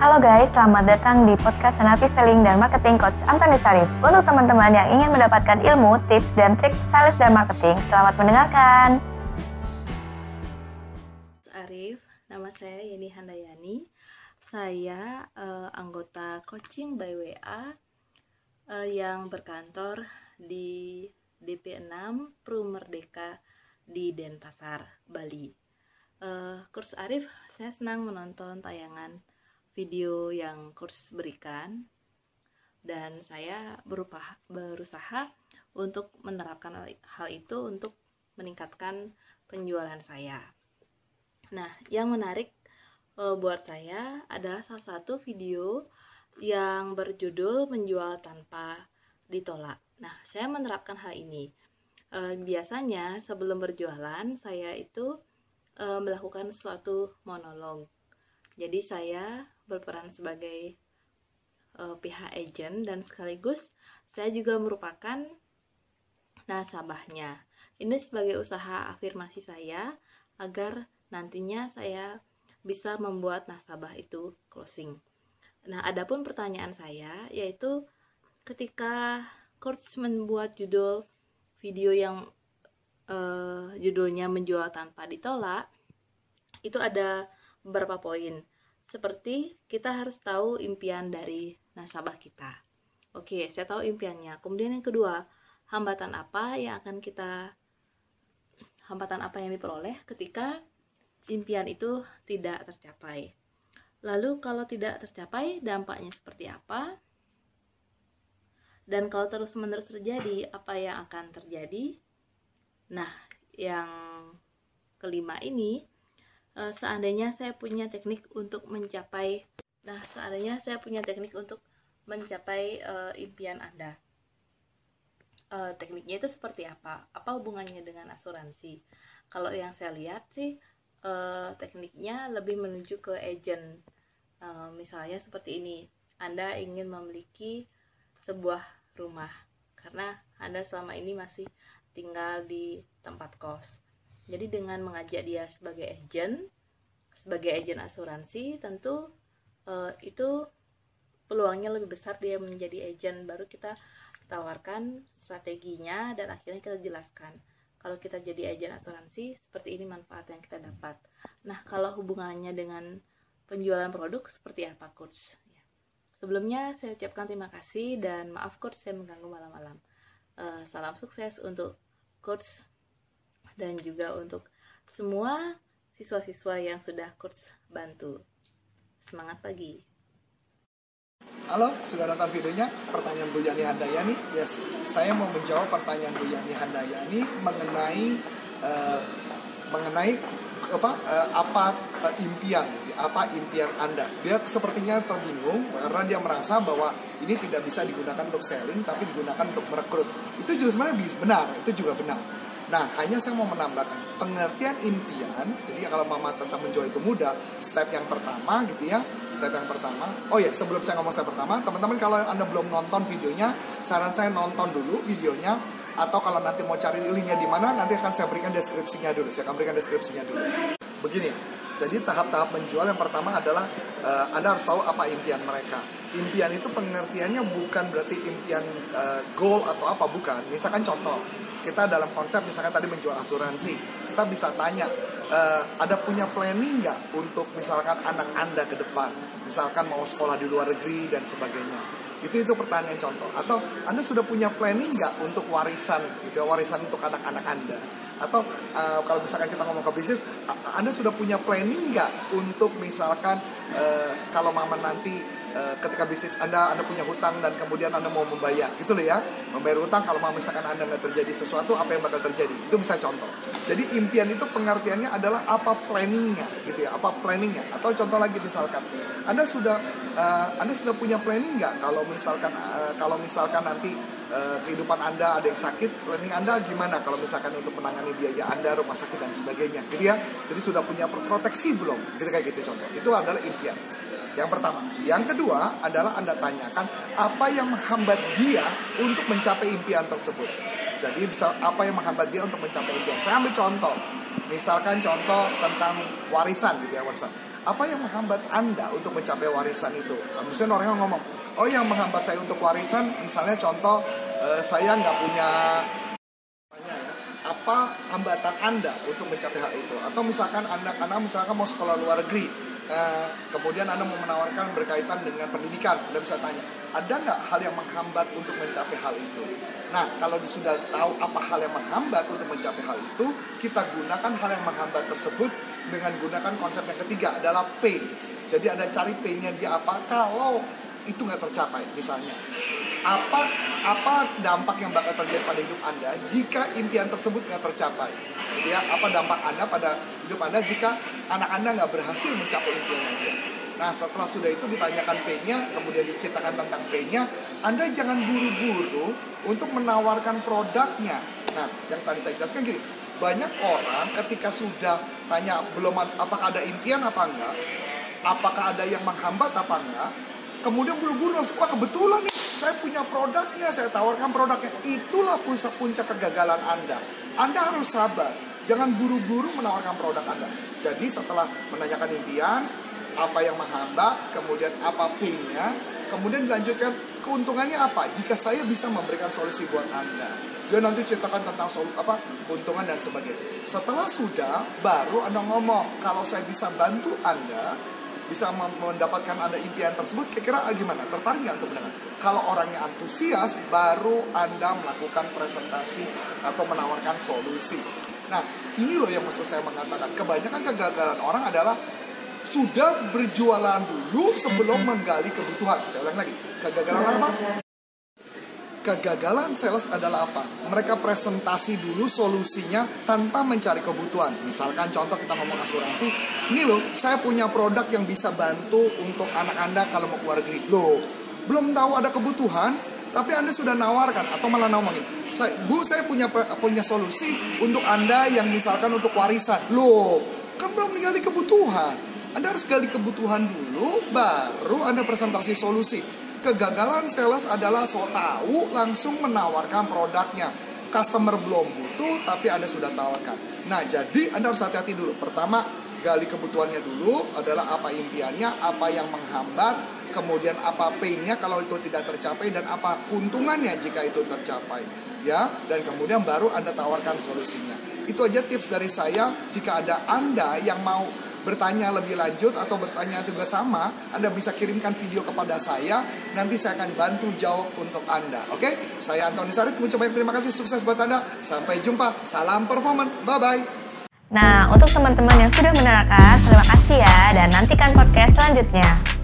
Halo guys, selamat datang di podcast Senapi Selling dan Marketing Coach Antoni Sarif. Untuk teman-teman yang ingin mendapatkan ilmu, tips, dan trik sales dan marketing, selamat mendengarkan. Arif, nama saya Yeni Handayani. Saya uh, anggota coaching by WA uh, eh, yang berkantor di DP6 Pru Merdeka di Denpasar, Bali. Uh, kurs Arif, saya senang menonton tayangan video yang kurs berikan dan saya berupa, berusaha untuk menerapkan hal itu untuk meningkatkan penjualan saya. Nah, yang menarik e, buat saya adalah salah satu video yang berjudul menjual tanpa ditolak. Nah, saya menerapkan hal ini. E, biasanya sebelum berjualan saya itu e, melakukan suatu monolog. Jadi saya berperan sebagai uh, pihak agent dan sekaligus saya juga merupakan nasabahnya. Ini sebagai usaha afirmasi saya agar nantinya saya bisa membuat nasabah itu closing. Nah, adapun pertanyaan saya yaitu ketika coach membuat judul video yang uh, judulnya menjual tanpa ditolak, itu ada beberapa poin. Seperti kita harus tahu impian dari nasabah kita. Oke, saya tahu impiannya. Kemudian yang kedua, hambatan apa yang akan kita hambatan apa yang diperoleh ketika impian itu tidak tercapai. Lalu kalau tidak tercapai, dampaknya seperti apa? Dan kalau terus-menerus terjadi, apa yang akan terjadi? Nah, yang kelima ini uh, seandainya saya punya teknik untuk mencapai nah seandainya saya punya teknik untuk mencapai uh, impian Anda. Uh, tekniknya itu seperti apa? Apa hubungannya dengan asuransi? Kalau yang saya lihat sih uh, tekniknya lebih menuju ke agent. Uh, misalnya seperti ini Anda ingin memiliki sebuah rumah karena Anda selama ini masih tinggal di tempat kos jadi dengan mengajak dia sebagai agent, sebagai agent asuransi, tentu uh, itu peluangnya lebih besar dia menjadi agent. Baru kita tawarkan strateginya dan akhirnya kita jelaskan. Kalau kita jadi agent asuransi, seperti ini manfaat yang kita dapat. Nah, kalau hubungannya dengan penjualan produk, seperti apa, Coach? Ya. Sebelumnya, saya ucapkan terima kasih dan maaf, Coach, saya mengganggu malam-malam. Uh, salam sukses untuk Coach dan juga untuk semua siswa-siswa yang sudah kurs bantu. Semangat pagi. Halo, sudah nonton videonya? Pertanyaan Bu Yani Handayani? Yes, saya mau menjawab pertanyaan Bu Yani Handayani mengenai uh, mengenai apa uh, apa uh, impian apa impian Anda. Dia sepertinya terbingung karena dia merasa bahwa ini tidak bisa digunakan untuk selling tapi digunakan untuk merekrut. Itu juga sebenarnya benar, itu juga benar. Nah, hanya saya mau menambahkan pengertian impian. Jadi kalau mama tentang menjual itu mudah, step yang pertama gitu ya. Step yang pertama. Oh ya, sebelum saya ngomong step pertama, teman-teman kalau Anda belum nonton videonya, saran saya nonton dulu videonya atau kalau nanti mau cari linknya di mana, nanti akan saya berikan deskripsinya dulu. Saya akan berikan deskripsinya dulu. Begini, jadi tahap-tahap menjual yang pertama adalah uh, Anda harus tahu apa impian mereka. Impian itu pengertiannya bukan berarti impian uh, goal atau apa, bukan. Misalkan contoh, kita dalam konsep misalnya tadi menjual asuransi kita bisa tanya uh, ada punya planning nggak untuk misalkan anak anda ke depan misalkan mau sekolah di luar negeri dan sebagainya itu itu pertanyaan contoh atau anda sudah punya planning nggak untuk warisan gitu warisan untuk anak-anak anda atau uh, kalau misalkan kita ngomong ke bisnis anda sudah punya planning nggak untuk misalkan uh, kalau mama nanti Eh, ketika bisnis Anda Anda punya hutang dan kemudian Anda mau membayar gitu loh ya membayar hutang kalau mau misalkan Anda nggak terjadi sesuatu apa yang bakal terjadi? Itu bisa contoh. Jadi impian itu pengertiannya adalah apa planningnya gitu ya apa planningnya. Atau contoh lagi misalkan Anda sudah uh, Anda sudah punya planning nggak kalau misalkan uh, kalau misalkan nanti uh, kehidupan Anda ada yang sakit planning Anda gimana kalau misalkan untuk menangani biaya Anda rumah sakit dan sebagainya gitu ya jadi sudah punya proteksi belum gitu kayak gitu contoh itu adalah impian yang pertama. Yang kedua adalah Anda tanyakan apa yang menghambat dia untuk mencapai impian tersebut. Jadi bisa apa yang menghambat dia untuk mencapai impian. Saya ambil contoh. Misalkan contoh tentang warisan gitu ya warisan. Apa yang menghambat Anda untuk mencapai warisan itu? Misalnya orang yang ngomong, oh yang menghambat saya untuk warisan, misalnya contoh eh, saya nggak punya ya, apa hambatan Anda untuk mencapai hal itu? Atau misalkan Anda karena misalkan mau sekolah luar negeri, eh, kemudian Anda mau menawarkan berkaitan dengan pendidikan, Anda bisa tanya, ada nggak hal yang menghambat untuk mencapai hal itu? Nah, kalau sudah tahu apa hal yang menghambat untuk mencapai hal itu, kita gunakan hal yang menghambat tersebut dengan gunakan konsep yang ketiga adalah pain. Jadi ada cari painnya dia apa kalau itu nggak tercapai misalnya apa apa dampak yang bakal terjadi pada hidup anda jika impian tersebut nggak tercapai jadi ya apa dampak anda pada hidup anda jika anak anda nggak berhasil mencapai impian anda nah setelah sudah itu ditanyakan P-nya kemudian diceritakan tentang P-nya anda jangan buru-buru untuk menawarkan produknya. Nah yang tadi saya jelaskan gini banyak orang ketika sudah tanya belum apakah ada impian apa enggak apakah ada yang menghambat apa enggak kemudian buru-buru langsung wah kebetulan nih saya punya produknya saya tawarkan produknya. Itulah puncak puncak kegagalan anda. Anda harus sabar jangan buru-buru menawarkan produk anda. Jadi setelah menanyakan impian apa yang menghambat kemudian apa pinnya kemudian dilanjutkan keuntungannya apa? Jika saya bisa memberikan solusi buat anda. Dia nanti ceritakan tentang sol apa keuntungan dan sebagainya. Setelah sudah baru anda ngomong kalau saya bisa bantu anda bisa mendapatkan ada impian tersebut kira-kira gimana? Tertarik nggak untuk mendengar? Kalau orangnya antusias baru anda melakukan presentasi atau menawarkan solusi nah ini loh yang maksud saya mengatakan kebanyakan kegagalan orang adalah sudah berjualan dulu sebelum menggali kebutuhan saya ulang lagi kegagalan apa Kegagalan sales adalah apa? Mereka presentasi dulu solusinya tanpa mencari kebutuhan. Misalkan contoh kita ngomong asuransi, ini loh saya punya produk yang bisa bantu untuk anak Anda kalau mau keluar negeri. Loh, belum tahu ada kebutuhan, tapi Anda sudah nawarkan atau malah ngomongin, saya, Bu saya punya punya solusi untuk Anda yang misalkan untuk warisan. Loh, kan belum gali kebutuhan. Anda harus gali kebutuhan dulu, baru Anda presentasi solusi Kegagalan sales adalah so tahu langsung menawarkan produknya. Customer belum butuh tapi Anda sudah tawarkan. Nah, jadi Anda harus hati-hati dulu. Pertama, gali kebutuhannya dulu adalah apa impiannya, apa yang menghambat, kemudian apa pain-nya kalau itu tidak tercapai dan apa keuntungannya jika itu tercapai. Ya, dan kemudian baru Anda tawarkan solusinya. Itu aja tips dari saya. Jika ada Anda yang mau bertanya lebih lanjut atau bertanya juga sama, Anda bisa kirimkan video kepada saya. Nanti saya akan bantu jawab untuk Anda. Oke? Saya Antoni Sarif, mengucapkan banyak terima kasih. Sukses buat Anda. Sampai jumpa. Salam performance. Bye-bye. Nah, untuk teman-teman yang sudah menerangkan, terima kasih ya. Dan nantikan podcast selanjutnya.